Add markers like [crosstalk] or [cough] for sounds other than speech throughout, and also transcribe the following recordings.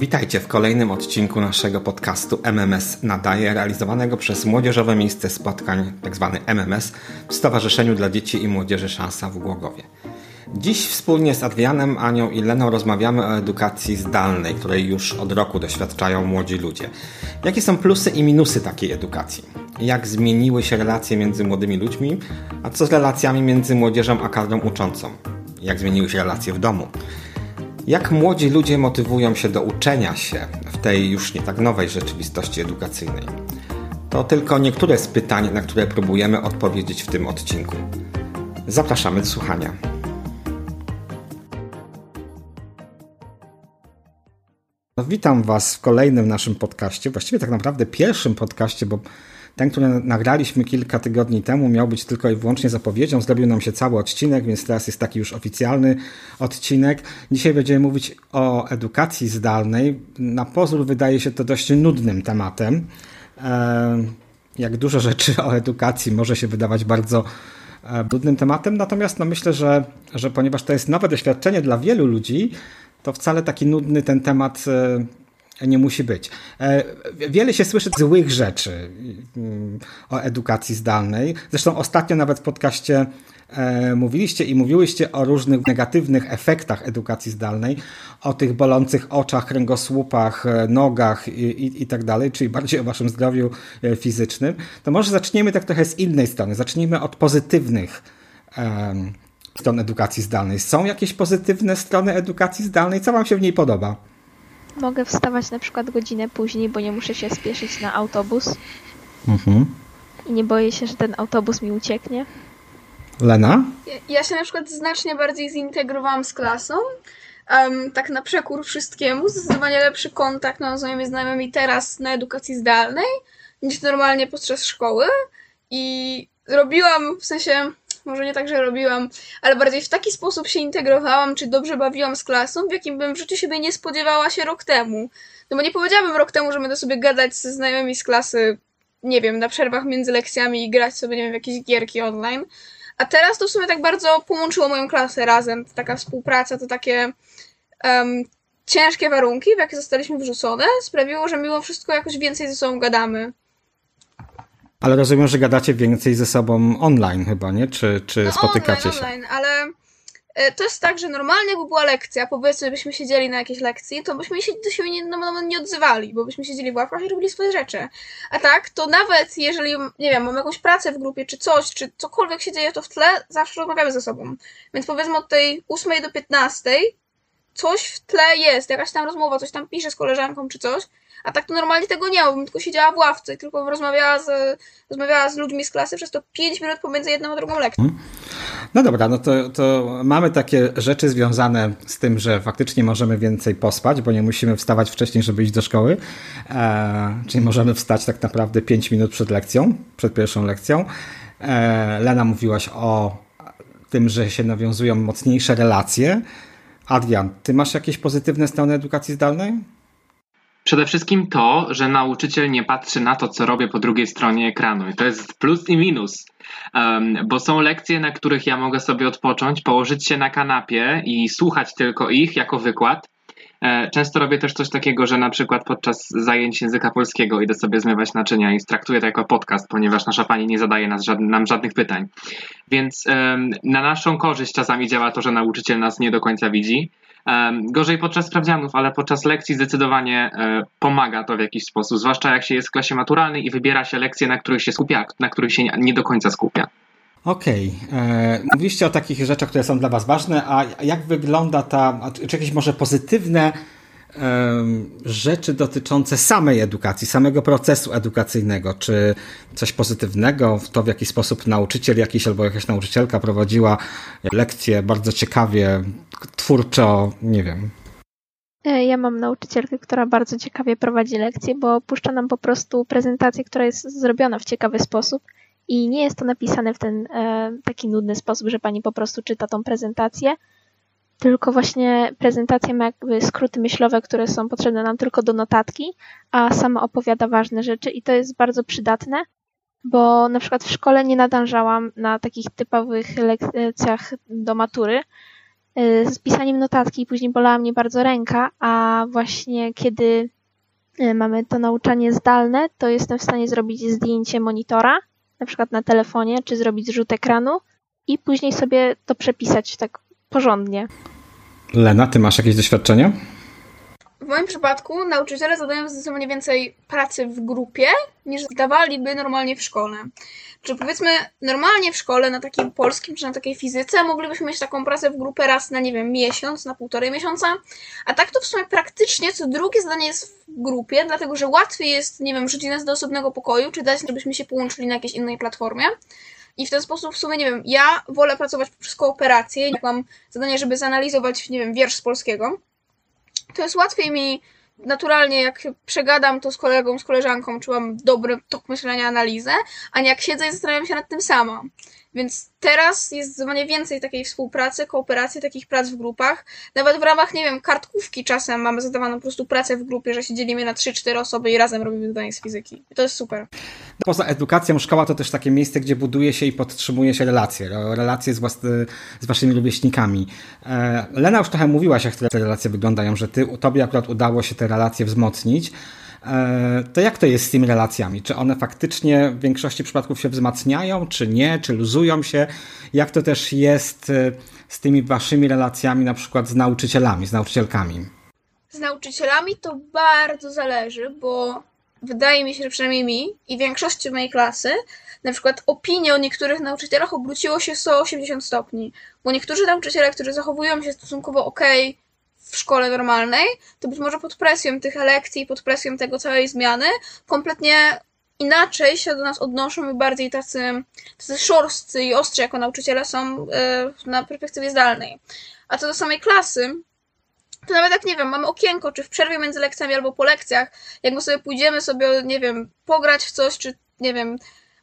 Witajcie w kolejnym odcinku naszego podcastu MMS Nadaje, realizowanego przez Młodzieżowe Miejsce Spotkań, tzw. Tak MMS, w Stowarzyszeniu dla Dzieci i Młodzieży Szansa w Głogowie. Dziś wspólnie z Adrianem, Anią i Leną rozmawiamy o edukacji zdalnej, której już od roku doświadczają młodzi ludzie. Jakie są plusy i minusy takiej edukacji? Jak zmieniły się relacje między młodymi ludźmi, a co z relacjami między młodzieżą a każdą uczącą? Jak zmieniły się relacje w domu? Jak młodzi ludzie motywują się do uczenia się w tej już nie tak nowej rzeczywistości edukacyjnej? To tylko niektóre z pytań, na które próbujemy odpowiedzieć w tym odcinku. Zapraszamy do słuchania. No, witam Was w kolejnym naszym podcaście, właściwie tak naprawdę pierwszym podcaście, bo ten, który nagraliśmy kilka tygodni temu, miał być tylko i wyłącznie zapowiedzią. Zrobił nam się cały odcinek, więc teraz jest taki już oficjalny odcinek. Dzisiaj będziemy mówić o edukacji zdalnej. Na pozór wydaje się to dość nudnym tematem. E, jak dużo rzeczy o edukacji może się wydawać bardzo e, nudnym tematem, natomiast no myślę, że, że ponieważ to jest nowe doświadczenie dla wielu ludzi, to wcale taki nudny ten temat e, nie musi być. E, wiele się słyszy złych rzeczy mm, o edukacji zdalnej. Zresztą ostatnio nawet w podcaście e, mówiliście i mówiłyście o różnych negatywnych efektach edukacji zdalnej, o tych bolących oczach, kręgosłupach, e, nogach i, i, i tak dalej, czyli bardziej o waszym zdrowiu fizycznym. To może zaczniemy tak trochę z innej strony. Zacznijmy od pozytywnych um, stron edukacji zdalnej. Są jakieś pozytywne strony edukacji zdalnej? Co wam się w niej podoba? Mogę wstawać na przykład godzinę później, bo nie muszę się spieszyć na autobus. Mhm. I nie boję się, że ten autobus mi ucieknie. Lena? Ja, ja się na przykład znacznie bardziej zintegrowałam z klasą. Um, tak na przekór wszystkiemu. Zdecydowanie lepszy kontakt mam z moimi znajomymi teraz na edukacji zdalnej niż normalnie podczas szkoły. I robiłam, w sensie może nie tak, że robiłam, ale bardziej w taki sposób się integrowałam, czy dobrze bawiłam z klasą, w jakim bym w życiu siebie nie spodziewała się rok temu. No bo nie powiedziałabym rok temu, że będę sobie gadać ze znajomymi z klasy, nie wiem, na przerwach między lekcjami i grać sobie, nie wiem, w jakieś gierki online. A teraz to w sumie tak bardzo połączyło moją klasę razem. Taka współpraca, to takie um, ciężkie warunki, w jakie zostaliśmy wrzucone, sprawiło, że mimo wszystko jakoś więcej ze sobą gadamy. Ale rozumiem, że gadacie więcej ze sobą online chyba, nie? Czy, czy no spotykacie online, się? online, ale e, to jest tak, że normalnie jakby była lekcja, powiedzmy byśmy siedzieli na jakiejś lekcji, to byśmy się do siebie nie, no, no, nie odzywali, bo byśmy siedzieli w ławkach i robili swoje rzeczy. A tak, to nawet jeżeli, nie wiem, mam jakąś pracę w grupie, czy coś, czy cokolwiek się dzieje to w tle, zawsze rozmawiamy ze sobą. Więc powiedzmy od tej 8 do 15 coś w tle jest, jakaś tam rozmowa, coś tam pisze z koleżanką czy coś, a tak to normalnie tego nie ma, bym tylko siedziała w ławce i tylko rozmawiała z, rozmawiała z ludźmi z klasy przez to 5 minut pomiędzy jedną a drugą lekcją. Mhm. No dobra, no to, to mamy takie rzeczy związane z tym, że faktycznie możemy więcej pospać, bo nie musimy wstawać wcześniej, żeby iść do szkoły. E, czyli możemy wstać tak naprawdę 5 minut przed lekcją, przed pierwszą lekcją. E, Lena mówiłaś o tym, że się nawiązują mocniejsze relacje. Adrian, ty masz jakieś pozytywne strony edukacji zdalnej? Przede wszystkim to, że nauczyciel nie patrzy na to, co robię po drugiej stronie ekranu. I to jest plus i minus. Um, bo są lekcje, na których ja mogę sobie odpocząć, położyć się na kanapie i słuchać tylko ich jako wykład. E, często robię też coś takiego, że na przykład podczas zajęć języka polskiego idę sobie zmywać naczynia i traktuję to jako podcast, ponieważ nasza pani nie zadaje nas nam żadnych pytań. Więc na naszą korzyść czasami działa to, że nauczyciel nas nie do końca widzi. Gorzej podczas sprawdzianów, ale podczas lekcji zdecydowanie e, pomaga to w jakiś sposób, zwłaszcza jak się jest w klasie maturalnej i wybiera się lekcje, na których się skupia, na których się nie do końca skupia. Okej. Okay. E, mówiliście o takich rzeczach, które są dla Was ważne, a jak wygląda ta, czy jakieś może pozytywne rzeczy dotyczące samej edukacji, samego procesu edukacyjnego, czy coś pozytywnego w to, w jaki sposób nauczyciel jakiś albo jakaś nauczycielka prowadziła lekcje bardzo ciekawie, twórczo, nie wiem. E, ja mam nauczycielkę, która bardzo ciekawie prowadzi lekcje, bo puszcza nam po prostu prezentację, która jest zrobiona w ciekawy sposób i nie jest to napisane w ten e, taki nudny sposób, że pani po prostu czyta tą prezentację, tylko właśnie prezentacja ma jakby skróty myślowe, które są potrzebne nam tylko do notatki, a sama opowiada ważne rzeczy i to jest bardzo przydatne, bo na przykład w szkole nie nadążałam na takich typowych lekcjach do matury z pisaniem notatki, później bolała mnie bardzo ręka, a właśnie kiedy mamy to nauczanie zdalne, to jestem w stanie zrobić zdjęcie monitora, na przykład na telefonie, czy zrobić zrzut ekranu i później sobie to przepisać tak porządnie. Lena, ty masz jakieś doświadczenie? W moim przypadku nauczyciele zadają zdecydowanie więcej pracy w grupie niż zdawaliby normalnie w szkole. Czy powiedzmy, normalnie w szkole, na takim polskim czy na takiej fizyce, moglibyśmy mieć taką pracę w grupie raz na, nie wiem, miesiąc, na półtorej miesiąca, a tak to w sumie praktycznie co drugie zadanie jest w grupie, dlatego że łatwiej jest, nie wiem, rzucić nas do osobnego pokoju, czy dać, żebyśmy się połączyli na jakiejś innej platformie. I w ten sposób w sumie, nie wiem, ja wolę pracować poprzez kooperację, jak mam zadanie, żeby zanalizować, nie wiem, wiersz z polskiego, to jest łatwiej mi naturalnie, jak przegadam to z kolegą, z koleżanką, czy mam dobry tok myślenia, analizę, a nie jak siedzę i zastanawiam się nad tym sama. Więc teraz jest zdecydowanie więcej takiej współpracy, kooperacji, takich prac w grupach. Nawet w ramach, nie wiem, kartkówki czasem mamy zadawaną po prostu pracę w grupie, że się dzielimy na 3-4 osoby i razem robimy zadanie z fizyki. I to jest super. Poza edukacją, szkoła to też takie miejsce, gdzie buduje się i podtrzymuje się relacje. Relacje z, was, z waszymi rówieśnikami. E, Lena już trochę mówiłaś, jak te relacje wyglądają, że ty, tobie akurat udało się te relacje wzmocnić. E, to jak to jest z tymi relacjami? Czy one faktycznie w większości przypadków się wzmacniają, czy nie, czy luzują się? Jak to też jest e, z tymi waszymi relacjami, na przykład z nauczycielami, z nauczycielkami? Z nauczycielami to bardzo zależy, bo wydaje mi się, że przynajmniej mi i większości mojej klasy, na przykład opinie o niektórych nauczycielach obróciło się 180 stopni. Bo niektórzy nauczyciele, którzy zachowują się stosunkowo ok w szkole normalnej, to być może pod presją tych lekcji, pod presją tego całej zmiany, kompletnie inaczej się do nas odnoszą i bardziej tacy, tacy szorstcy i ostrzy jako nauczyciele są e, na perspektywie zdalnej. A co do samej klasy, to nawet jak, nie wiem, mamy okienko, czy w przerwie między lekcjami albo po lekcjach, jak my sobie pójdziemy sobie, nie wiem, pograć w coś, czy, nie wiem,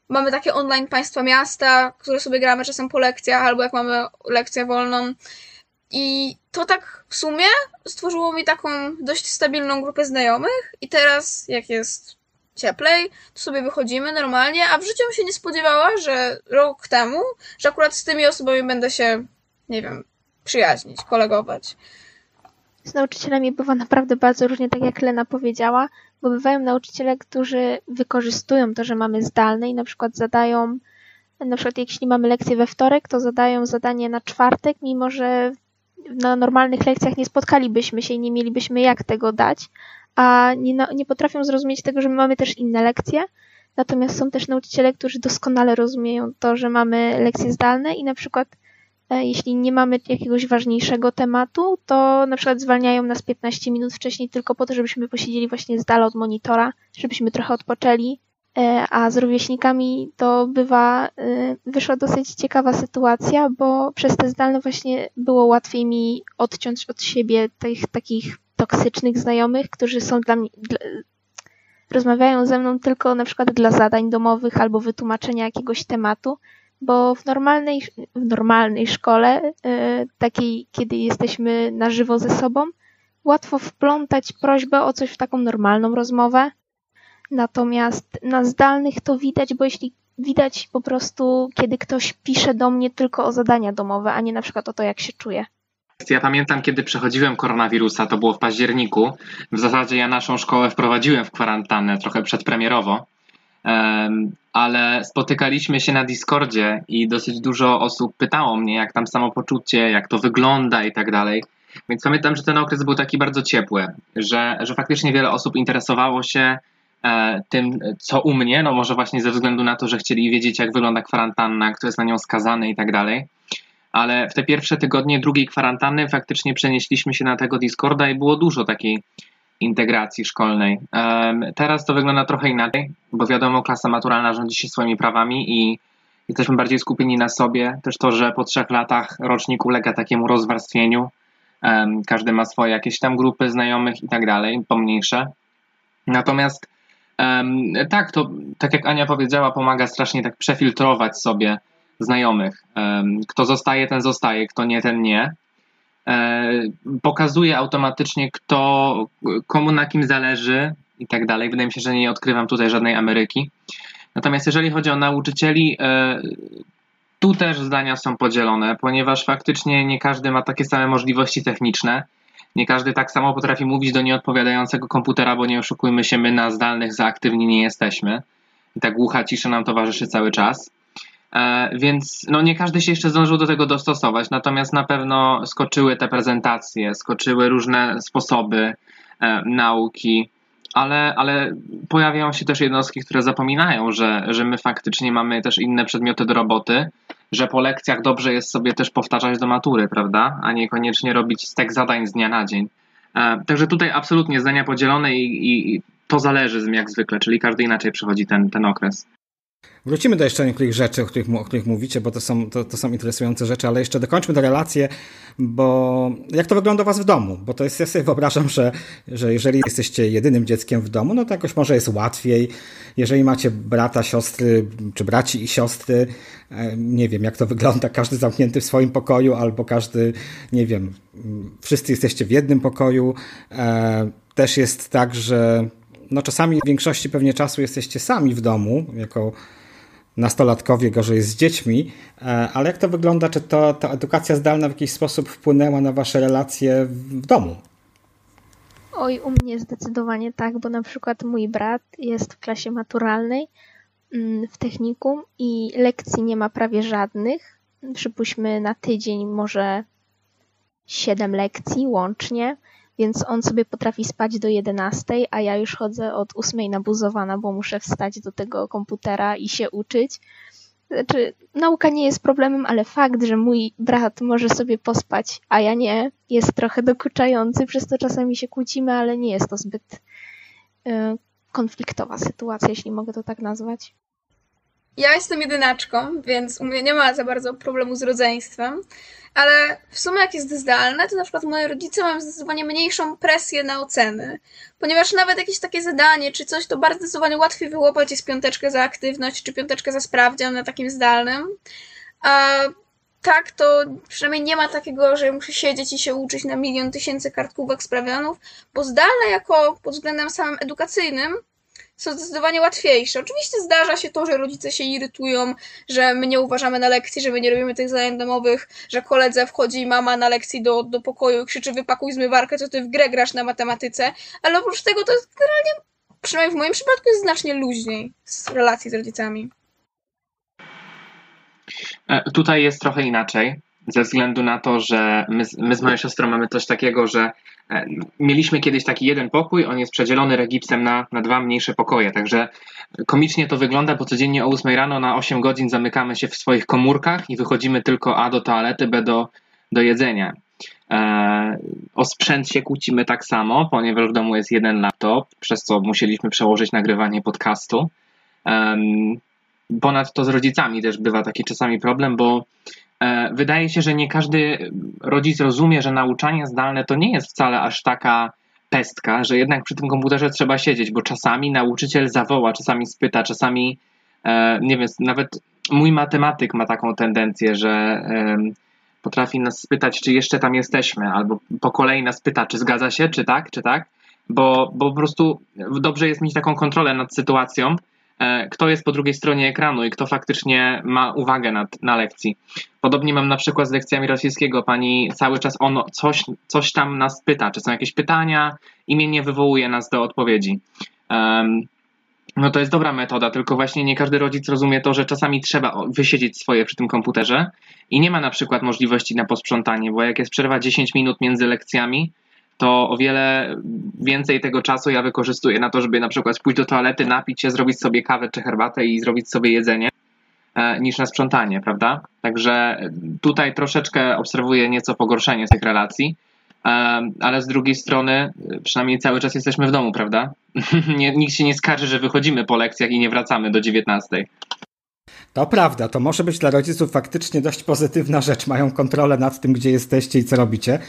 mamy takie online państwa miasta, które sobie gramy czasem po lekcjach, albo jak mamy lekcję wolną, i to tak w sumie stworzyło mi taką dość stabilną grupę znajomych i teraz jak jest cieplej, to sobie wychodzimy normalnie, a w życiu się nie spodziewała, że rok temu, że akurat z tymi osobami będę się, nie wiem, przyjaźnić, kolegować. Z nauczycielami bywa naprawdę bardzo różnie, tak jak Lena powiedziała, bo bywają nauczyciele, którzy wykorzystują to, że mamy zdalne i na przykład zadają, na przykład jeśli mamy lekcję we wtorek, to zadają zadanie na czwartek, mimo że na normalnych lekcjach nie spotkalibyśmy się i nie mielibyśmy jak tego dać, a nie, nie potrafią zrozumieć tego, że my mamy też inne lekcje. Natomiast są też nauczyciele, którzy doskonale rozumieją to, że mamy lekcje zdalne i na przykład e, jeśli nie mamy jakiegoś ważniejszego tematu, to na przykład zwalniają nas 15 minut wcześniej tylko po to, żebyśmy posiedzieli właśnie z dala od monitora, żebyśmy trochę odpoczęli a z rówieśnikami to bywa, e, wyszła dosyć ciekawa sytuacja, bo przez te zdalne właśnie było łatwiej mi odciąć od siebie tych takich toksycznych znajomych, którzy są dla mnie, dla, rozmawiają ze mną tylko na przykład dla zadań domowych albo wytłumaczenia jakiegoś tematu, bo w normalnej, w normalnej szkole, e, takiej, kiedy jesteśmy na żywo ze sobą, łatwo wplątać prośbę o coś w taką normalną rozmowę, Natomiast na zdalnych to widać, bo jeśli widać po prostu, kiedy ktoś pisze do mnie tylko o zadania domowe, a nie na przykład o to, jak się czuje. Ja pamiętam, kiedy przechodziłem koronawirusa, to było w październiku. W zasadzie ja naszą szkołę wprowadziłem w kwarantannę trochę przedpremierowo, ale spotykaliśmy się na Discordzie i dosyć dużo osób pytało mnie, jak tam samopoczucie, jak to wygląda i tak dalej. Więc pamiętam, że ten okres był taki bardzo ciepły, że, że faktycznie wiele osób interesowało się tym, co u mnie, no może właśnie ze względu na to, że chcieli wiedzieć, jak wygląda kwarantanna, kto jest na nią skazany i tak dalej. Ale w te pierwsze tygodnie drugiej kwarantanny faktycznie przenieśliśmy się na tego Discorda i było dużo takiej integracji szkolnej. Teraz to wygląda trochę inaczej, bo wiadomo, klasa maturalna rządzi się swoimi prawami i jesteśmy bardziej skupieni na sobie. Też to, że po trzech latach rocznik ulega takiemu rozwarstwieniu. Każdy ma swoje jakieś tam grupy znajomych i tak dalej, pomniejsze. Natomiast tak, to tak jak Ania powiedziała, pomaga strasznie tak przefiltrować sobie znajomych. Kto zostaje, ten zostaje, kto nie, ten nie. E, pokazuje automatycznie, kto, komu na kim zależy i tak dalej. Wydaje mi się, że nie odkrywam tutaj żadnej Ameryki. Natomiast jeżeli chodzi o nauczycieli, e, tu też zdania są podzielone, ponieważ faktycznie nie każdy ma takie same możliwości techniczne. Nie każdy tak samo potrafi mówić do nieodpowiadającego komputera, bo nie oszukujmy się, my na zdalnych za aktywni nie jesteśmy. I ta głucha cisza nam towarzyszy cały czas. E, więc no, nie każdy się jeszcze zdążył do tego dostosować, natomiast na pewno skoczyły te prezentacje, skoczyły różne sposoby e, nauki, ale, ale pojawiają się też jednostki, które zapominają, że, że my faktycznie mamy też inne przedmioty do roboty, że po lekcjach dobrze jest sobie też powtarzać do matury, prawda? A niekoniecznie robić stek zadań z dnia na dzień. E, także tutaj absolutnie zdania podzielone i, i to zależy jak zwykle, czyli każdy inaczej przechodzi ten, ten okres. Wrócimy do jeszcze niektórych rzeczy, o których, o których mówicie, bo to są, to, to są interesujące rzeczy, ale jeszcze dokończmy tę relację, bo jak to wygląda u was w domu? Bo to jest, ja sobie wyobrażam, że, że jeżeli jesteście jedynym dzieckiem w domu, no to jakoś może jest łatwiej. Jeżeli macie brata, siostry, czy braci i siostry, e, nie wiem, jak to wygląda, każdy zamknięty w swoim pokoju, albo każdy, nie wiem, wszyscy jesteście w jednym pokoju. E, też jest tak, że no czasami w większości pewnie czasu jesteście sami w domu, jako nastolatkowie, gorzej z dziećmi, e, ale jak to wygląda? Czy to, ta edukacja zdalna w jakiś sposób wpłynęła na wasze relacje w domu? Oj, u mnie zdecydowanie tak, bo na przykład mój brat jest w klasie maturalnej mm, w technikum i lekcji nie ma prawie żadnych. Przypuśćmy na tydzień może 7 lekcji łącznie więc on sobie potrafi spać do 11, a ja już chodzę od 8 nabuzowana, bo muszę wstać do tego komputera i się uczyć. Znaczy, nauka nie jest problemem, ale fakt, że mój brat może sobie pospać, a ja nie, jest trochę dokuczający, przez to czasami się kłócimy, ale nie jest to zbyt y, konfliktowa sytuacja, jeśli mogę to tak nazwać. Ja jestem jedynaczką, więc u mnie nie ma za bardzo problemu z rodzeństwem, ale w sumie jak jest zdalne, to na przykład moi rodzice mają zdecydowanie mniejszą presję na oceny, ponieważ nawet jakieś takie zadanie czy coś, to bardzo zdecydowanie łatwiej wyłapać jest piąteczkę za aktywność czy piąteczkę za sprawdzian na takim zdalnym. A tak, to przynajmniej nie ma takiego, że muszę siedzieć i się uczyć na milion tysięcy kartkówek sprawdzianów, bo zdalne jako pod względem samym edukacyjnym są zdecydowanie łatwiejsze. Oczywiście zdarza się to, że rodzice się irytują, że my nie uważamy na lekcji, że my nie robimy tych zadań domowych, że koledze wchodzi mama na lekcji do, do pokoju i krzyczy wypakuj zmywarkę, co ty w grę grasz na matematyce, ale oprócz tego to jest generalnie, przynajmniej w moim przypadku jest znacznie luźniej z relacji z rodzicami. E, tutaj jest trochę inaczej, ze względu na to, że my, my z moją siostrą mamy coś takiego, że mieliśmy kiedyś taki jeden pokój, on jest przedzielony regipsem na, na dwa mniejsze pokoje, także komicznie to wygląda, bo codziennie o 8 rano na 8 godzin zamykamy się w swoich komórkach i wychodzimy tylko A do toalety, B do, do jedzenia. E, o sprzęt się kłócimy tak samo, ponieważ w domu jest jeden laptop, przez co musieliśmy przełożyć nagrywanie podcastu. E, ponadto z rodzicami też bywa taki czasami problem, bo E, wydaje się, że nie każdy rodzic rozumie, że nauczanie zdalne to nie jest wcale aż taka pestka, że jednak przy tym komputerze trzeba siedzieć, bo czasami nauczyciel zawoła, czasami spyta, czasami, e, nie wiem, nawet mój matematyk ma taką tendencję, że potrafi nas spytać, czy jeszcze tam jesteśmy, albo po kolei nas pyta, czy zgadza się, czy tak, czy tak, bo, bo po prostu dobrze jest mieć taką kontrolę nad sytuacją, E, kto jest po drugiej stronie ekranu i kto faktycznie ma uwagę na, na lekcji. Podobnie mam na przykład z lekcjami rosyjskiego. Pani cały czas ono coś, coś tam nas pyta, czy są jakieś pytania, imiennie wywołuje nas do odpowiedzi. Um, no to jest dobra metoda, tylko właśnie nie każdy rodzic rozumie to, że czasami trzeba wysiedzieć swoje przy tym komputerze i nie ma na przykład możliwości na posprzątanie, bo jak jest przerwa 10 minut między lekcjami, to o wiele więcej tego czasu ja wykorzystuję na to, żeby na przykład pójść do toalety, napić się, zrobić sobie kawę czy herbatę i zrobić sobie jedzenie, e, niż na sprzątanie, prawda? Także tutaj troszeczkę obserwuję nieco pogorszenie tych relacji, e, ale z drugiej strony przynajmniej cały czas jesteśmy w domu, prawda? [laughs] Nikt się nie skarży, że wychodzimy po lekcjach i nie wracamy do 19. To prawda, to może być dla rodziców faktycznie dość pozytywna rzecz. Mają kontrolę nad tym, gdzie jesteście i co robicie.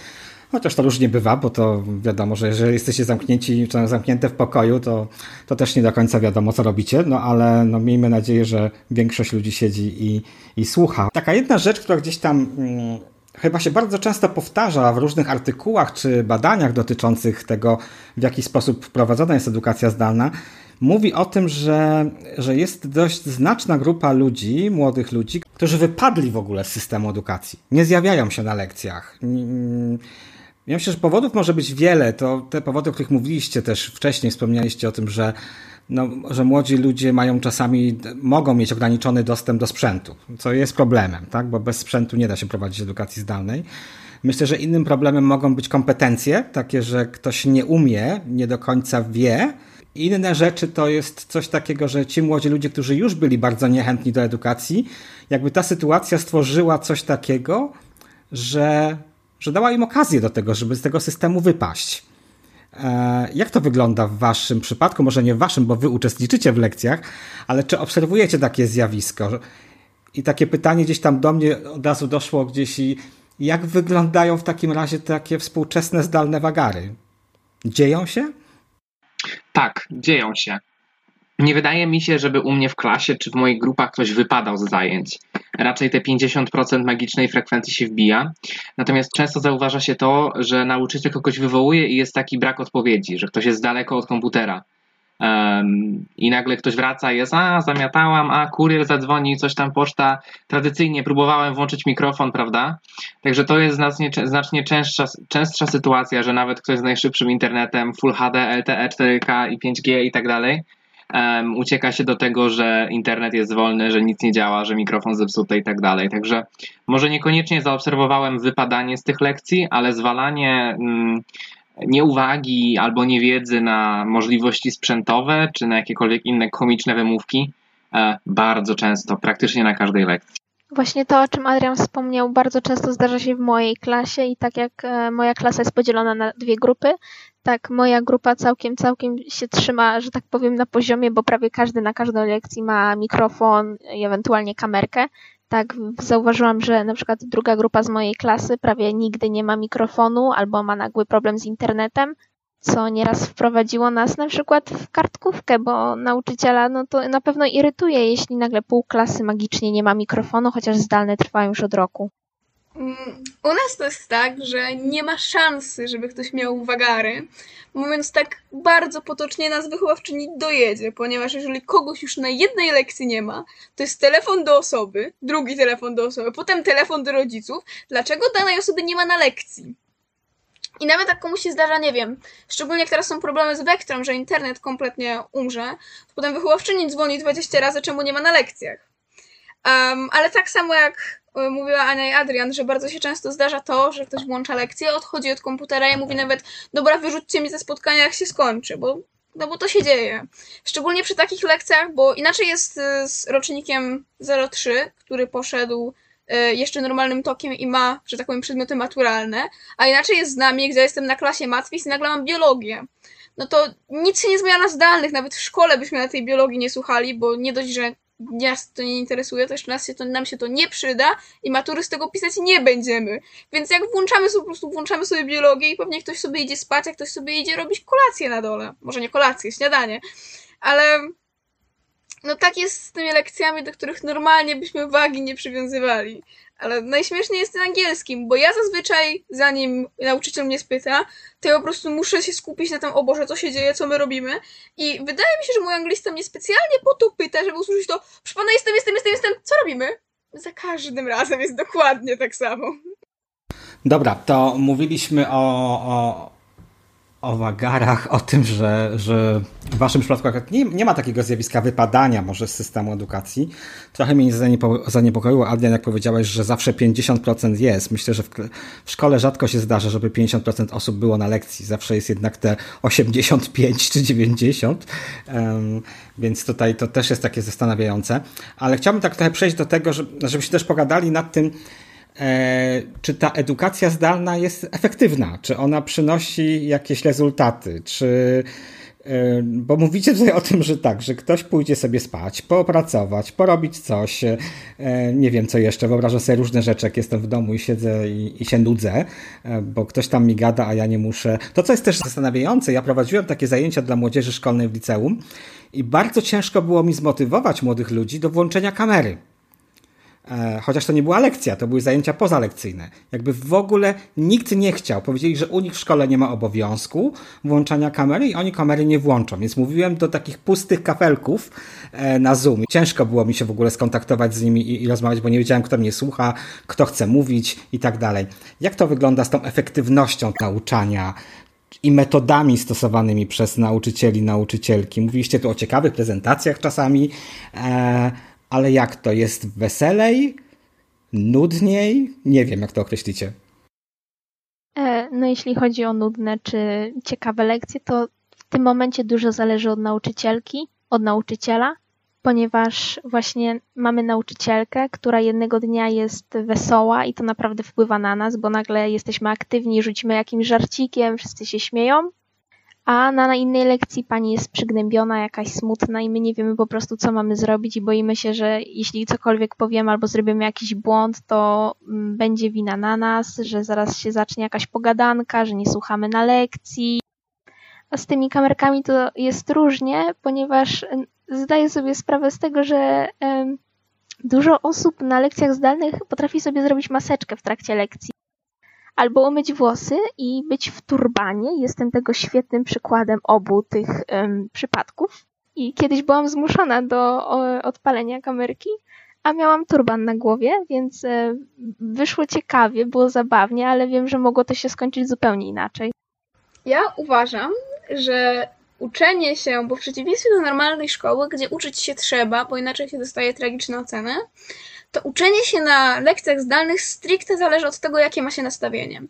Chociaż to różnie bywa, bo to wiadomo, że jeżeli jesteście zamknięci, czy zamknięte w pokoju, to, to też nie do końca wiadomo, co robicie, no ale no, miejmy nadzieję, że większość ludzi siedzi i, i słucha. Taka jedna rzecz, która gdzieś tam hmm, chyba się bardzo często powtarza w różnych artykułach czy badaniach dotyczących tego, w jaki sposób prowadzona jest edukacja zdalna, mówi o tym, że, że jest dość znaczna grupa ludzi, młodych ludzi, którzy wypadli w ogóle z systemu edukacji. Nie zjawiają się na lekcjach. Ja myślę, że powodów może być wiele. To te powody, o których mówiliście też wcześniej, wspomnieliście o tym, że, no, że młodzi ludzie mają czasami, mogą mieć ograniczony dostęp do sprzętu, co jest problemem, tak? bo bez sprzętu nie da się prowadzić edukacji zdalnej. Myślę, że innym problemem mogą być kompetencje, takie, że ktoś nie umie, nie do końca wie. Inne rzeczy to jest coś takiego, że ci młodzi ludzie, którzy już byli bardzo niechętni do edukacji, jakby ta sytuacja stworzyła coś takiego, że, że dała im okazję do tego, żeby z tego systemu wypaść. E, jak to wygląda w Waszym przypadku? Może nie w Waszym, bo Wy uczestniczycie w lekcjach, ale czy obserwujecie takie zjawisko? I takie pytanie gdzieś tam do mnie od razu doszło gdzieś i jak wyglądają w takim razie takie współczesne zdalne wagary? Dzieją się? Tak, dzieją się. Nie wydaje mi się, żeby u mnie w klasie czy w moich grupach ktoś wypadał z zajęć. Raczej te 50% magicznej frekwencji się wbija. Natomiast często zauważa się to, że nauczyciel kogoś wywołuje i jest taki brak odpowiedzi, że ktoś jest daleko od komputera. Um, I nagle ktoś wraca i jest, a zamiatałam, a kurier zadzwonił, coś tam poczta. Tradycyjnie próbowałem włączyć mikrofon, prawda? Także to jest znacznie, znacznie częstsza, częstsza sytuacja, że nawet ktoś z najszybszym internetem, Full HD, LTE, 4K i 5G i tak dalej, um, ucieka się do tego, że internet jest wolny, że nic nie działa, że mikrofon zepsuty i tak dalej. Także może niekoniecznie zaobserwowałem wypadanie z tych lekcji, ale zwalanie. Mm, nieuwagi albo niewiedzy na możliwości sprzętowe, czy na jakiekolwiek inne komiczne wymówki, e, bardzo często, praktycznie na każdej lekcji. Właśnie to, o czym Adrian wspomniał, bardzo często zdarza się w mojej klasie i tak jak e, moja klasa jest podzielona na dwie grupy, tak moja grupa całkiem, całkiem się trzyma, że tak powiem, na poziomie, bo prawie każdy na każdej lekcji ma mikrofon i ewentualnie kamerkę, tak zauważyłam, że na przykład druga grupa z mojej klasy prawie nigdy nie ma mikrofonu albo ma nagły problem z internetem, co nieraz wprowadziło nas na przykład w kartkówkę, bo nauczyciela no to na pewno irytuje, jeśli nagle pół klasy magicznie nie ma mikrofonu, chociaż zdalne trwają już od roku. Mm, u nas to jest tak, że nie ma szansy, żeby ktoś miał wagary. Mówiąc tak bardzo potocznie, nas wychowawczyni dojedzie, ponieważ jeżeli kogoś już na jednej lekcji nie ma, to jest telefon do osoby, drugi telefon do osoby, potem telefon do rodziców. Dlaczego danej osoby nie ma na lekcji? I nawet jak komuś się zdarza, nie wiem, szczególnie jak teraz są problemy z Vectrom, że internet kompletnie umrze, to potem wychowawczyni dzwoni 20 razy, czemu nie ma na lekcjach. Um, ale tak samo jak E, mówiła Ania i Adrian, że bardzo się często zdarza to, że ktoś włącza lekcję, odchodzi od komputera i mówi nawet, dobra, wyrzućcie mi ze spotkania, jak się skończy, bo, no bo to się dzieje. Szczególnie przy takich lekcjach, bo inaczej jest e, z rocznikiem 03, który poszedł jeszcze normalnym tokiem i ma, że tak powiem, przedmioty maturalne, a inaczej jest z nami, gdzie jestem na klasie matwis i nagle mam biologię. No to nic się nie zmienia na zdalnych, nawet w szkole byśmy na tej biologii nie słuchali, bo nie dość, że nas to nie interesuje, to jeszcze nas się to, nam się to nie przyda i matury z tego pisać nie będziemy. Więc jak włączamy sobie, po prostu włączamy sobie biologię i pewnie ktoś sobie idzie spać, a ktoś sobie idzie robić kolację na dole. Może nie kolację, śniadanie. Ale no tak jest z tymi lekcjami, do których normalnie byśmy wagi nie przywiązywali. Ale najśmieszniej jest ten angielskim, bo ja zazwyczaj, zanim nauczyciel mnie spyta, to ja po prostu muszę się skupić na tym, o Boże, co się dzieje, co my robimy. I wydaje mi się, że mój anglista mnie specjalnie po to pyta, żeby usłyszeć to, proszę pana, jestem, jestem, jestem, jestem, co robimy? Za każdym razem jest dokładnie tak samo. Dobra, to mówiliśmy o, o, o wagarach, o tym, że, że w waszym przypadku nie, nie ma takiego zjawiska wypadania może z systemu edukacji. Trochę mnie zaniepokoiło, Adrian, jak powiedziałeś, że zawsze 50% jest. Myślę, że w, w szkole rzadko się zdarza, żeby 50% osób było na lekcji. Zawsze jest jednak te 85 czy 90. Um, więc tutaj to też jest takie zastanawiające. Ale chciałbym tak trochę przejść do tego, żebyśmy też pogadali nad tym, czy ta edukacja zdalna jest efektywna, czy ona przynosi jakieś rezultaty, czy e, bo mówicie tutaj o tym, że tak, że ktoś pójdzie sobie spać, poopracować, porobić coś, e, nie wiem co jeszcze, wyobrażam sobie różne rzeczy, jak jestem w domu i siedzę i, i, się nudzę, bo ktoś tam mi gada, a ja nie muszę. To, co jest też zastanawiające, ja prowadziłem takie zajęcia dla młodzieży szkolnej w liceum i bardzo ciężko było mi zmotywować młodych ludzi do włączenia kamery. E, chociaż to nie była lekcja, to były zajęcia pozalekcyjne. Jakby w ogóle nikt nie chciał. Powiedzieli, że u nich w szkole nie ma obowiązku włączania kamery i oni kamery nie włączą. Więc mówiłem do takich pustych kafelków e, na Zoom. Ciężko było mi się w ogóle skontaktować z nimi i, i rozmawiać, bo nie wiedziałem, kto mnie słucha, kto chce mówić i tak dalej. Jak to wygląda z tą efektywnością nauczania? i metodami stosowanymi przez nauczycieli, nauczycielki. Mówiliście tu o ciekawych prezentacjach czasami, e, ale jak to jest weselej? Nudniej? Nie wiem, jak to określicie. E, no, jeśli chodzi o nudne czy ciekawe lekcje, to w tym momencie dużo zależy od nauczycielki, od nauczyciela, ponieważ właśnie mamy nauczycielkę, która jednego dnia jest wesoła i to naprawdę wpływa na nas, bo nagle jesteśmy aktywni, rzucimy jakimś żarcikiem, wszyscy się śmieją, a na innej lekcji pani jest przygnębiona, jakaś smutna i my nie wiemy po prostu, co mamy zrobić i boimy się, że jeśli cokolwiek powiemy albo zrobimy jakiś błąd, to mm, będzie wina na nas, że zaraz się zacznie jakaś pogadanka, że nie słuchamy na lekcji. A z tymi kamerkami to jest różnie, ponieważ mm, zdaję sobie sprawę z tego, że dużo osób na lekcjach zdalnych potrafi sobie zrobić maseczkę w trakcie lekcji albo umyć włosy i być w turbanie. Jestem tego świetnym przykładem obu tych um, przypadków. I kiedyś byłam zmuszona do o, odpalenia kamerki, a miałam turban na głowie, więc e, wyszło ciekawie, było zabawnie, ale wiem, że mogło to się skończyć zupełnie inaczej. Ja uważam, że uczenie się, bo w przeciwieństwie do normalnej szkoły, gdzie uczyć się trzeba, bo inaczej się dostaje tragiczne oceny, to uczenie się na lekcjach zdalnych stricte zależy od tego, jakie ma się nastawienie.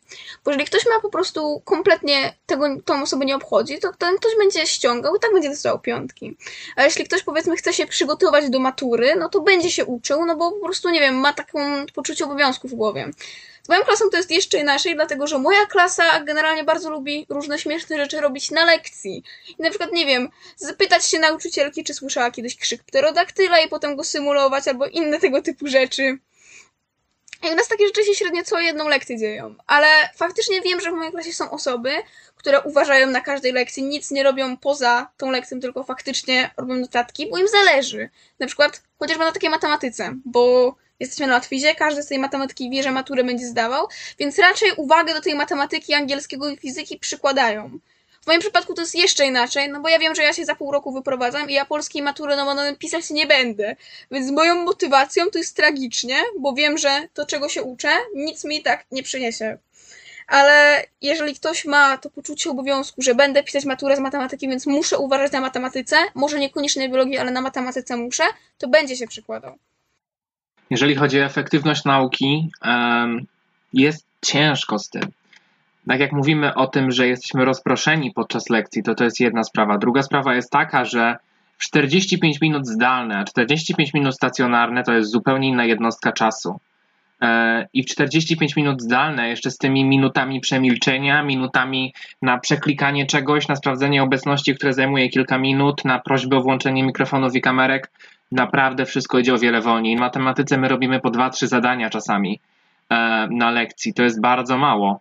Bo jeżeli ktoś ma po prostu kompletnie tego, tą osobę nie obchodzi, to ten ktoś będzie ściągał i tak będzie dostawał piątki. A jeśli ktoś powiedzmy chce się przygotować do matury, no to będzie się uczył, no bo po prostu, nie wiem, ma taką poczucie obowiązku w głowie. Z moją klasą to jest jeszcze inaczej, dlatego że moja klasa generalnie bardzo lubi różne śmieszne rzeczy robić na lekcji. I na przykład, nie wiem, zapytać się nauczycielki, czy słyszała kiedyś krzyk pterodaktyla i potem go symulować, albo inne tego typu rzeczy. I u nas takie rzeczy się średnio co jedną lekcję dzieją. Ale faktycznie wiem, że w mojej klasie są osoby, które uważają na każdej lekcji, nic nie robią poza tą lekcją, tylko faktycznie robią notatki, bo im zależy. Na przykład chociażby na takiej matematyce, bo jesteśmy na łatwizie, każdy z tej matematyki wie, że maturę będzie zdawał, więc raczej uwagę do tej matematyki, angielskiego i fizyki przykładają. W moim przypadku to jest jeszcze inaczej, no bo ja wiem, że ja się za pół roku wyprowadzam i ja polskiej matury no, no pisać nie będę. Więc moją motywacją to jest tragicznie, bo wiem, że to, czego się uczę, nic mi tak nie przyniesie. Ale jeżeli ktoś ma to poczucie obowiązku, że będę pisać maturę z matematyki, więc muszę uważać na matematyce, może niekoniecznie na biologii, ale na matematyce muszę, to będzie się przykładał. Jeżeli chodzi o efektywność nauki, jest ciężko z tym. Tak jak mówimy o tym, że jesteśmy rozproszeni podczas lekcji, to to jest jedna sprawa. Druga sprawa jest taka, że 45 minut zdalne, a 45 minut stacjonarne to jest zupełnie inna jednostka czasu. E, I w 45 minut zdalne, jeszcze z tymi minutami przemilczenia, minutami na przeklikanie czegoś, na sprawdzenie obecności, które zajmuje kilka minut, na prośbę o włączenie mikrofonów i kamerek, naprawdę wszystko idzie o wiele wolniej. W matematyce my robimy po dwa, trzy zadania czasami e, na lekcji. To jest bardzo mało.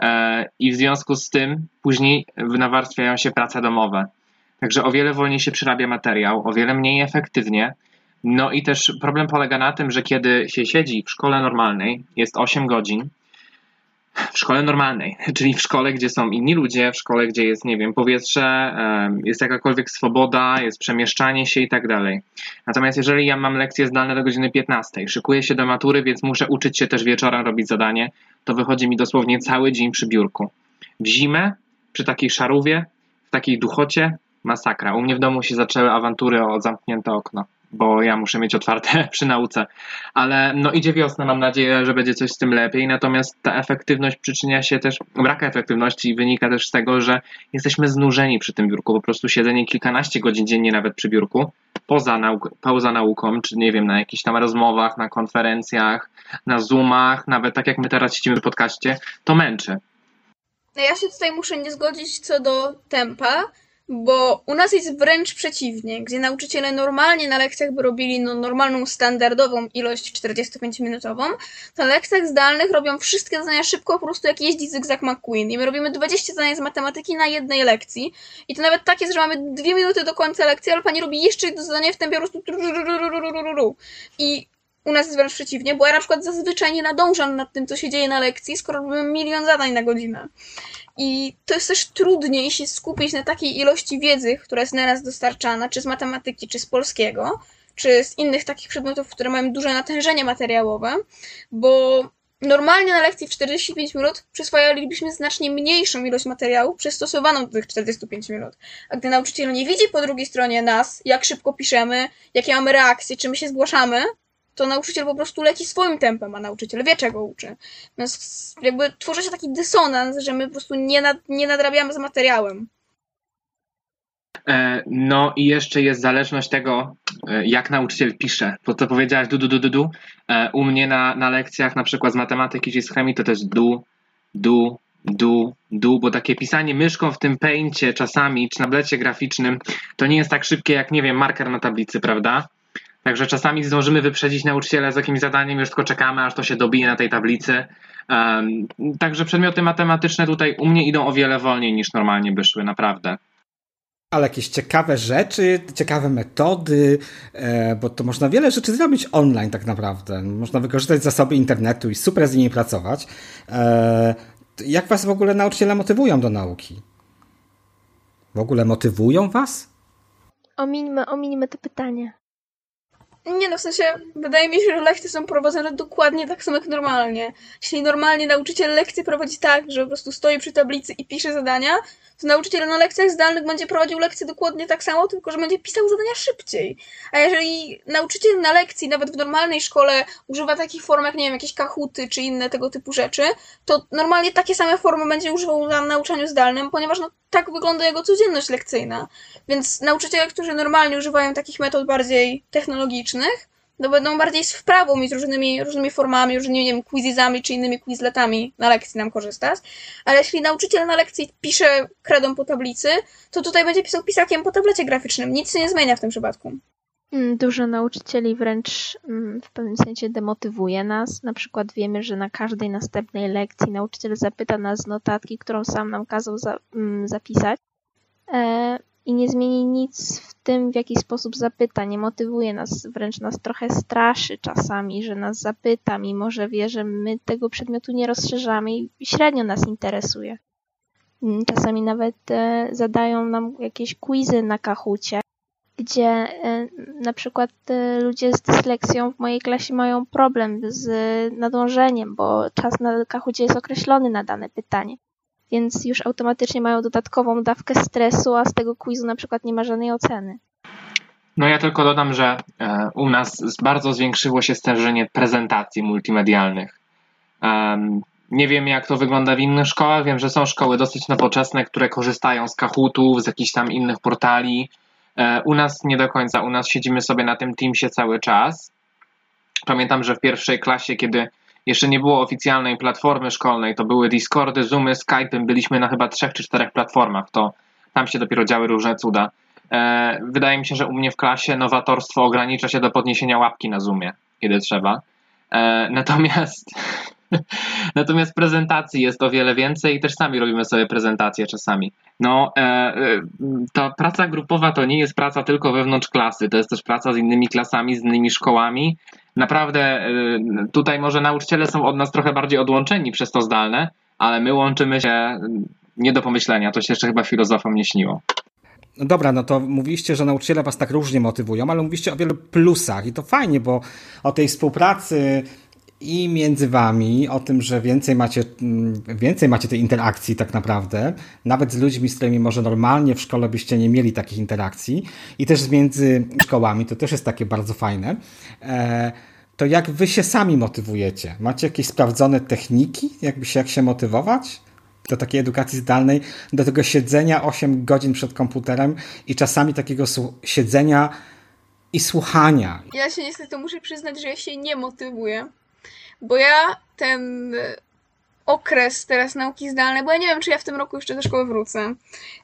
E, I w związku z tym później nawarstwiają się prace domowe. Także o wiele wolniej się przyrabia materiał, o wiele mniej efektywnie. No i też problem polega na tym, że kiedy się siedzi w szkole normalnej, jest 8 godzin, w szkole normalnej, [laughs] czyli w szkole, gdzie są inni ludzie, w szkole, gdzie jest, nie wiem, powietrze, jest jakakolwiek swoboda, jest przemieszczanie się i tak dalej. Natomiast jeżeli ja mam lekcje zdalne do godziny 15, szykuję się do matury, więc muszę uczyć się też wieczorem robić zadanie, to wychodzi mi dosłownie cały dzień przy biurku. W zimę, przy takiej szarówie, w takiej duchocie, masakra. U mnie w domu się zaczęły awantury o zamknięte okno bo ja muszę mieć otwarte [laughs] przy nauce. Ale no idzie wiosna, mam nadzieję, że będzie coś z tym lepiej. Natomiast ta efektywność przyczynia się też, brak efektywności wynika też z tego, że jesteśmy znużeni przy tym biurku. Po prostu siedzenie kilkanaście godzin dziennie nawet przy biurku, poza, nauk nauką, czy nie wiem, na jakichś tam rozmowach, na konferencjach, na Zoomach, nawet tak jak my teraz siedzimy w podcaście, to męczy. No ja się tutaj muszę nie zgodzić co do tempa, bo u nas jest wręcz przeciwnie, gdzie nauczyciele normalnie na lekcjach by robili no, normalną, standardową ilość 45-minutową, to na lekcjach zdalnych robią wszystkie zadania szybko, po prostu jak jeździ zygzak McQueen. I my robimy 20 zadań z matematyki na jednej lekcji. I to nawet tak jest, że mamy dwie minuty do końca lekcji, ale pani robi jeszcze jedno zadanie w tempie po prostu I u nas jest wręcz przeciwnie, bo ja na przykład zazwyczaj nie nadążam nad tym, co się dzieje na lekcji, skoro robimy milion zadań na godzinę. I to jest też trudniej się skupić na takiej ilości wiedzy, która jest na nas dostarczana, czy z matematyki, czy z polskiego, czy z innych takich przedmiotów, które mają duże natężenie materiałowe, bo normalnie na lekcji w 45 minut przyswajalibyśmy znacznie mniejszą ilość materiału przystosowaną do tych 45 minut. A gdy nauczyciel nie widzi po drugiej stronie nas, jak szybko piszemy, jakie mamy reakcje, czy my się zgłaszamy, to nauczyciel po prostu leci swoim tempem, a nauczyciel wie, czego uczy. Więc jakby tworzy się taki dysonans, że my po prostu nie, nad, nie nadrabiamy z materiałem. E, no i jeszcze jest zależność tego, e, jak nauczyciel pisze. To co powiedziałaś du, du, du, du, du. E, U mnie na, na lekcjach na przykład z matematyki czy z chemii to też du, du, du, du, bo takie pisanie myszką w tym paincie czasami, czy na blecie graficznym, to nie jest tak szybkie jak, nie wiem, marker na tablicy, prawda? Także czasami zdążymy wyprzedzić nauczyciela z jakimś zadaniem, już tylko czekamy, aż to się dobije na tej tablicy. Um, także przedmioty matematyczne tutaj u mnie idą o wiele wolniej niż normalnie by szły, naprawdę. Ale jakieś ciekawe rzeczy, ciekawe metody, e, bo to można wiele rzeczy zrobić online tak naprawdę. Można wykorzystać zasoby internetu i super z nimi pracować. E, jak was w ogóle nauczyciele motywują do nauki? W ogóle motywują was? Omińmy, omińmy to pytanie. Nie no, w sensie, wydaje mi się, że lekcje są prowadzone dokładnie tak samo jak normalnie. Jeśli normalnie nauczyciel lekcje prowadzi tak, że po prostu stoi przy tablicy i pisze zadania, to nauczyciel na lekcjach zdalnych będzie prowadził lekcje dokładnie tak samo, tylko że będzie pisał zadania szybciej. A jeżeli nauczyciel na lekcji, nawet w normalnej szkole, używa takich form jak, nie wiem, jakieś kahuty czy inne tego typu rzeczy, to normalnie takie same formy będzie używał na nauczaniu zdalnym, ponieważ no, tak wygląda jego codzienność lekcyjna. Więc nauczyciele, którzy normalnie używają takich metod bardziej technologicznych, no będą bardziej z wprawą i z różnymi, różnymi formami, różnymi, nie wiem, quizizami czy innymi quizletami na lekcji nam korzystać. Ale jeśli nauczyciel na lekcji pisze kredą po tablicy, to tutaj będzie pisał pisakiem po tablecie graficznym. Nic się nie zmienia w tym przypadku. Mm, dużo nauczycieli wręcz mm, w pewnym sensie demotywuje nas. Na przykład wiemy, że na każdej następnej lekcji nauczyciel zapyta nas notatki, którą sam nam kazał za, mm, zapisać. I nie zmieni nic w tym, w jaki sposób zapyta. Nie motywuje nas, wręcz nas trochę straszy czasami, że nas zapyta, mimo że wie, że my tego przedmiotu nie rozszerzamy i średnio nas interesuje. Mm, czasami nawet e, zadają nam jakieś quizy na kahucie, gdzie e, na przykład e, ludzie z dysleksją w mojej klasie mają problem z nadążeniem, bo czas na kahucie jest określony na dane pytanie więc już automatycznie mają dodatkową dawkę stresu, a z tego quizu na przykład nie ma żadnej oceny. No ja tylko dodam, że e, u nas bardzo zwiększyło się stężenie prezentacji multimedialnych. Nie wiem, jak to wygląda w innych szkołach. Wiem, że są szkoły dosyć nowoczesne, które korzystają z Kahootów, z jakichś tam innych portali. E, u nas nie do końca. U nas siedzimy sobie na tym Teamsie cały czas. Pamiętam, że w pierwszej klasie, kiedy jeszcze nie było oficjalnej platformy szkolnej, to były Discordy, Zoomy, Skype'y, byliśmy na chyba trzech czy czterech platformach, to tam się dopiero działy różne cuda. E, wydaje mi się, że u mnie w klasie nowatorstwo ogranicza się do podniesienia łapki na Zoomie, kiedy trzeba. E, natomiast [laughs] Natomiast prezentacji jest o wiele więcej i też sami robimy sobie prezentacje czasami. No, e, e, ta praca grupowa to nie jest praca tylko wewnątrz klasy, to jest też praca z innymi klasami, z innymi szkołami. Naprawdę e, tutaj może nauczyciele są od nas trochę bardziej odłączeni przez to zdalne, ale my łączymy się nie do pomyślenia. To się jeszcze chyba filozofom nie śniło. No dobra, no to mówiliście, że nauczyciele was tak różnie motywują, ale mówiliście o wielu plusach i to fajnie, bo o tej współpracy i między wami o tym, że więcej macie, mm, więcej macie tej interakcji tak naprawdę, nawet z ludźmi, z którymi może normalnie w szkole byście nie mieli takich interakcji i też między szkołami, to też jest takie bardzo fajne. E, to jak wy się sami motywujecie? Macie jakieś sprawdzone techniki, jakby się, jak się motywować? do takiej edukacji zdalnej, do tego siedzenia 8 godzin przed komputerem i czasami takiego siedzenia i słuchania. Ja się niestety muszę przyznać, że ja się nie motywuję. Bo ja ten okres teraz nauki zdalnej, bo ja nie wiem, czy ja w tym roku jeszcze do szkoły wrócę.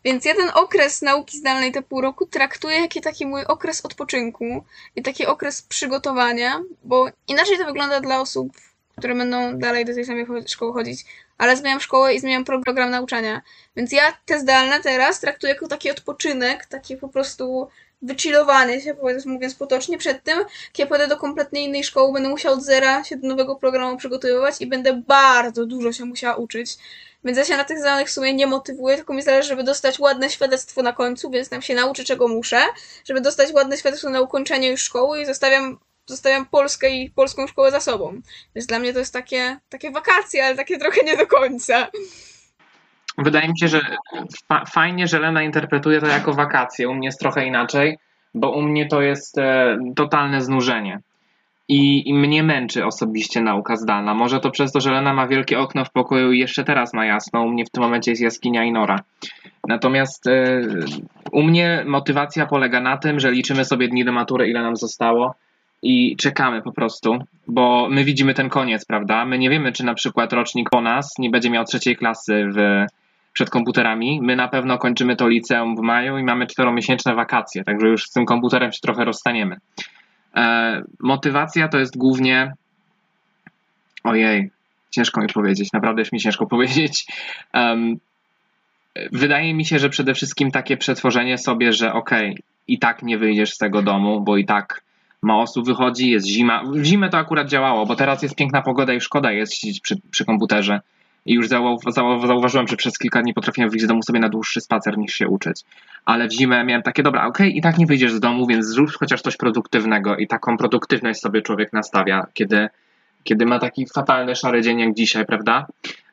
Więc ja ten okres nauki zdalnej, te pół roku, traktuję jako taki mój okres odpoczynku i taki okres przygotowania, bo inaczej to wygląda dla osób, które będą dalej do tej samej szkoły chodzić, ale zmieniam szkołę i zmieniam program nauczania. Więc ja te zdalne teraz traktuję jako taki odpoczynek, taki po prostu wychillowany się, mówiąc potocznie, przed tym, kiedy pójdę do kompletnie innej szkoły, będę musiał od zera się do nowego programu przygotowywać i będę bardzo dużo się musiała uczyć. Więc ja się na tych zdalnych w sumie nie motywuję, tylko mi zależy, żeby dostać ładne świadectwo na końcu, więc tam się nauczę, czego muszę, żeby dostać ładne świadectwo na ukończenie już szkoły i zostawiam, zostawiam Polskę i polską szkołę za sobą. Więc dla mnie to jest takie, takie wakacje, ale takie trochę nie do końca. Wydaje mi się, że fa fajnie, że Lena interpretuje to jako wakacje. U mnie jest trochę inaczej, bo u mnie to jest e, totalne znużenie. I, I mnie męczy osobiście nauka zdalna. Może to przez to, że Lena ma wielkie okno w pokoju i jeszcze teraz ma jasno. U mnie w tym momencie jest jaskinia i nora. Natomiast e, u mnie motywacja polega na tym, że liczymy sobie dni do matury, ile nam zostało i czekamy po prostu, bo my widzimy ten koniec, prawda? My nie wiemy, czy na przykład rocznik po nas nie będzie miał trzeciej klasy w przed komputerami. My na pewno kończymy to liceum w maju i mamy czteromiesięczne wakacje, także już z tym komputerem się trochę rozstaniemy. E, motywacja to jest głównie. Ojej, ciężko mi powiedzieć, naprawdę jest mi ciężko [laughs] powiedzieć. Um, wydaje mi się, że przede wszystkim takie przetworzenie sobie, że okej, okay, i tak nie wyjdziesz z tego domu, bo i tak mało osób wychodzi, jest zima. W zimę to akurat działało, bo teraz jest piękna pogoda i szkoda jest siedzieć przy, przy komputerze i już zauważyłem, że przez kilka dni potrafiłem wyjść z domu sobie na dłuższy spacer niż się uczyć. Ale w zimę miałem takie, dobra, okej, okay, i tak nie wyjdziesz z domu, więc zrób chociaż coś produktywnego i taką produktywność sobie człowiek nastawia, kiedy, kiedy ma taki fatalny szary dzień jak dzisiaj, prawda?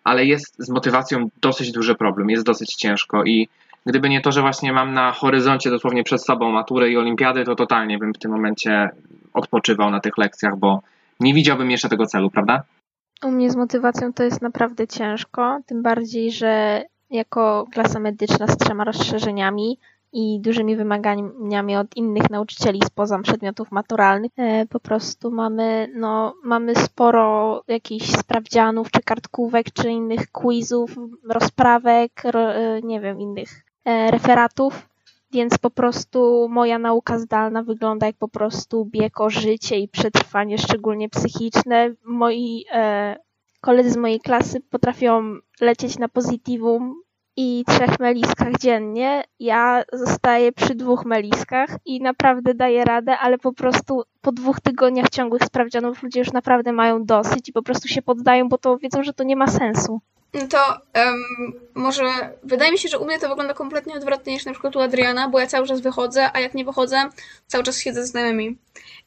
Ale jest z motywacją dosyć duży problem, jest dosyć ciężko i gdyby nie to, że właśnie mam na horyzoncie dosłownie przed sobą maturę i olimpiady, to totalnie bym w tym momencie odpoczywał na tych lekcjach, bo nie widziałbym jeszcze tego celu, prawda? U mnie z motywacją to jest naprawdę ciężko, tym bardziej, że jako klasa medyczna z trzema rozszerzeniami i dużymi wymaganiami od innych nauczycieli spoza przedmiotów maturalnych. E, po prostu mamy, no, mamy sporo jakichś sprawdzianów, czy kartkówek, czy innych quizów, rozprawek, e, nie wiem, innych e, referatów, więc po prostu moja nauka zdalna wygląda jak po prostu bieg o życie i przetrwanie, szczególnie psychiczne. Moi e, koledzy z mojej klasy potrafią lecieć na pozytywum i trzech meliskach dziennie. Ja zostaję przy dwóch meliskach i naprawdę daję radę, ale po prostu po dwóch tygodniach ciągłych sprawdzianów ludzie już naprawdę mają dosyć i po prostu się poddają, bo to wiedzą, że to nie ma sensu. No to um, może wydaje mi się, że u mnie to wygląda kompletnie odwrotnie niż na przykład u Adriana, bo ja cały czas wychodzę, a jak nie wychodzę, cały czas siedzę z znajomymi.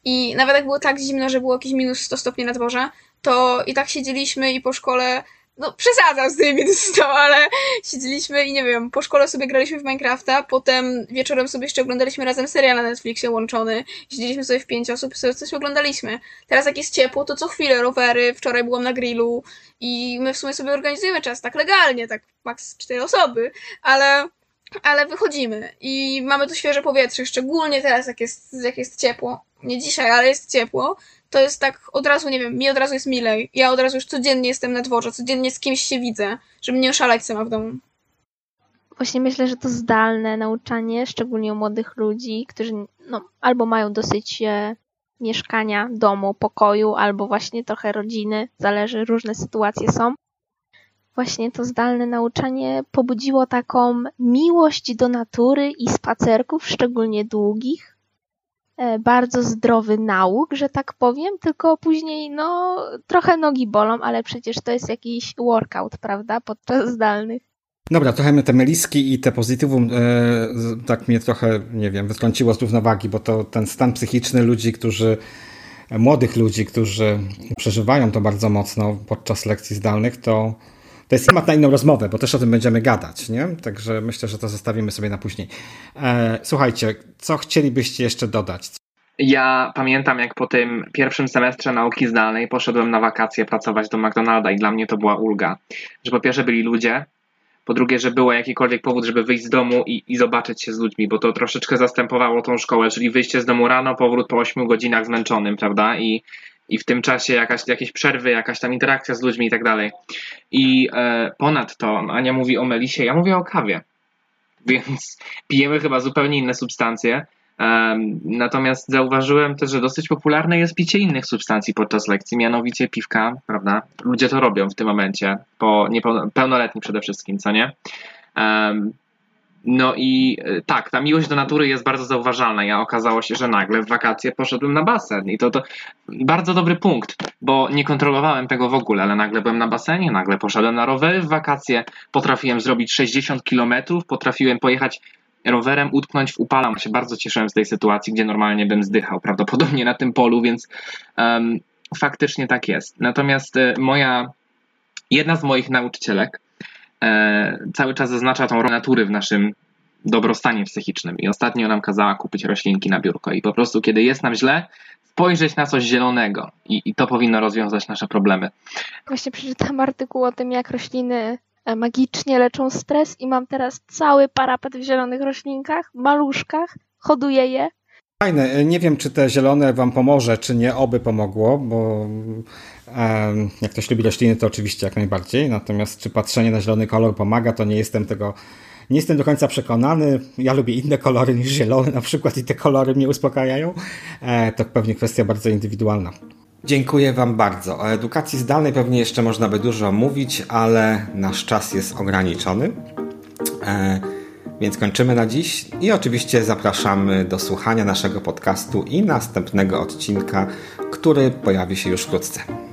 I nawet jak było tak zimno, że było jakieś minus 100 stopni na dworze, to i tak siedzieliśmy i po szkole no przesadzam z tymi to, [laughs] ale siedzieliśmy i nie wiem, po szkole sobie graliśmy w Minecrafta, potem wieczorem sobie jeszcze oglądaliśmy razem serial na Netflixie łączony, siedzieliśmy sobie w pięć osób i sobie coś oglądaliśmy. Teraz jak jest ciepło, to co chwilę rowery, wczoraj byłam na grillu i my w sumie sobie organizujemy czas tak legalnie, tak maks cztery osoby, ale ale wychodzimy i mamy tu świeże powietrze, szczególnie teraz, jak jest, jak jest ciepło. Nie dzisiaj, ale jest ciepło to jest tak od razu, nie wiem, mi od razu jest milej. Ja od razu już codziennie jestem na dworze, codziennie z kimś się widzę, żeby nie oszaleć sama w domu. Właśnie myślę, że to zdalne nauczanie, szczególnie u młodych ludzi, którzy no, albo mają dosyć e, mieszkania, domu, pokoju, albo właśnie trochę rodziny, zależy, różne sytuacje są. Właśnie to zdalne nauczanie pobudziło taką miłość do natury i spacerków, szczególnie długich, E, bardzo zdrowy nauk, że tak powiem, tylko później no trochę nogi bolą, ale przecież to jest jakiś workout, prawda, podczas zdalnych. Dobra, trochę mnie te meliski i te pozytywum e, tak mnie trochę, nie wiem, wytrąciło z równowagi, bo to ten stan psychiczny ludzi, którzy, młodych ludzi, którzy przeżywają to bardzo mocno podczas lekcji zdalnych, to to jest temat na inną rozmowę, bo też o tym będziemy gadać, nie? Także myślę, że to zostawimy sobie na później. E, słuchajcie, co chcielibyście jeszcze dodać? Ja pamiętam, jak po tym pierwszym semestrze nauki zdalnej poszedłem na wakacje pracować do McDonalda i dla mnie to była ulga. Że po pierwsze byli ludzie, po drugie, że było jakikolwiek powód, żeby wyjść z domu i, i zobaczyć się z ludźmi, bo to troszeczkę zastępowało tą szkołę, czyli wyjście z domu rano, powrót po 8 godzinach zmęczonym, prawda? I i w tym czasie jakaś, jakieś przerwy, jakaś tam interakcja z ludźmi i tak dalej. I e, ponadto Ania mówi o melisie, ja mówię o kawie. Więc [laughs] pijemy chyba zupełnie inne substancje. Um, natomiast zauważyłem też, że dosyć popularne jest picie innych substancji podczas lekcji, mianowicie piwka, prawda? Ludzie to robią w tym momencie, po pełnoletni przede wszystkim, co nie? Um, No i e, tak, ta miłość do natury jest bardzo zauważalna. Ja okazało się, że nagle w wakacje poszedłem na basen i to, to bardzo dobry punkt, bo nie kontrolowałem tego w ogóle, ale nagle byłem na basenie, nagle poszedłem na rowery w wakacje, potrafiłem zrobić 60 kilometrów, potrafiłem pojechać rowerem, utknąć w upalam. Się bardzo cieszyłem z tej sytuacji, gdzie normalnie bym zdychał prawdopodobnie na tym polu, więc um, faktycznie tak jest. Natomiast e, moja, jedna z moich nauczycielek, cały czas zaznacza tą rolę natury w naszym dobrostanie psychicznym. I ostatnio nam kazała kupić roślinki na biurko. I po prostu, kiedy jest nam źle, spojrzeć na coś zielonego. I, i to powinno rozwiązać nasze problemy. Właśnie przeczytałam artykuł o tym, jak rośliny e, magicznie leczą stres i mam teraz cały parapet w zielonych roślinkach, maluszkach, hoduję je. Fajne. Nie wiem, czy te zielone wam pomoże, czy nie. Oby pomogło, bo jak ktoś lubi rośliny, to oczywiście jak najbardziej. Natomiast czy patrzenie na zielony kolor pomaga, to nie jestem tego, nie jestem do końca przekonany. Ja lubię inne kolory niż zielony na przykład i te kolory mnie uspokajają. E, to pewnie kwestia bardzo indywidualna. Dziękuję Wam bardzo. O edukacji zdalnej pewnie jeszcze można by dużo mówić, ale nasz czas jest ograniczony. Więc kończymy na dziś i oczywiście zapraszamy do słuchania naszego podcastu i następnego odcinka, który pojawi się już wkrótce.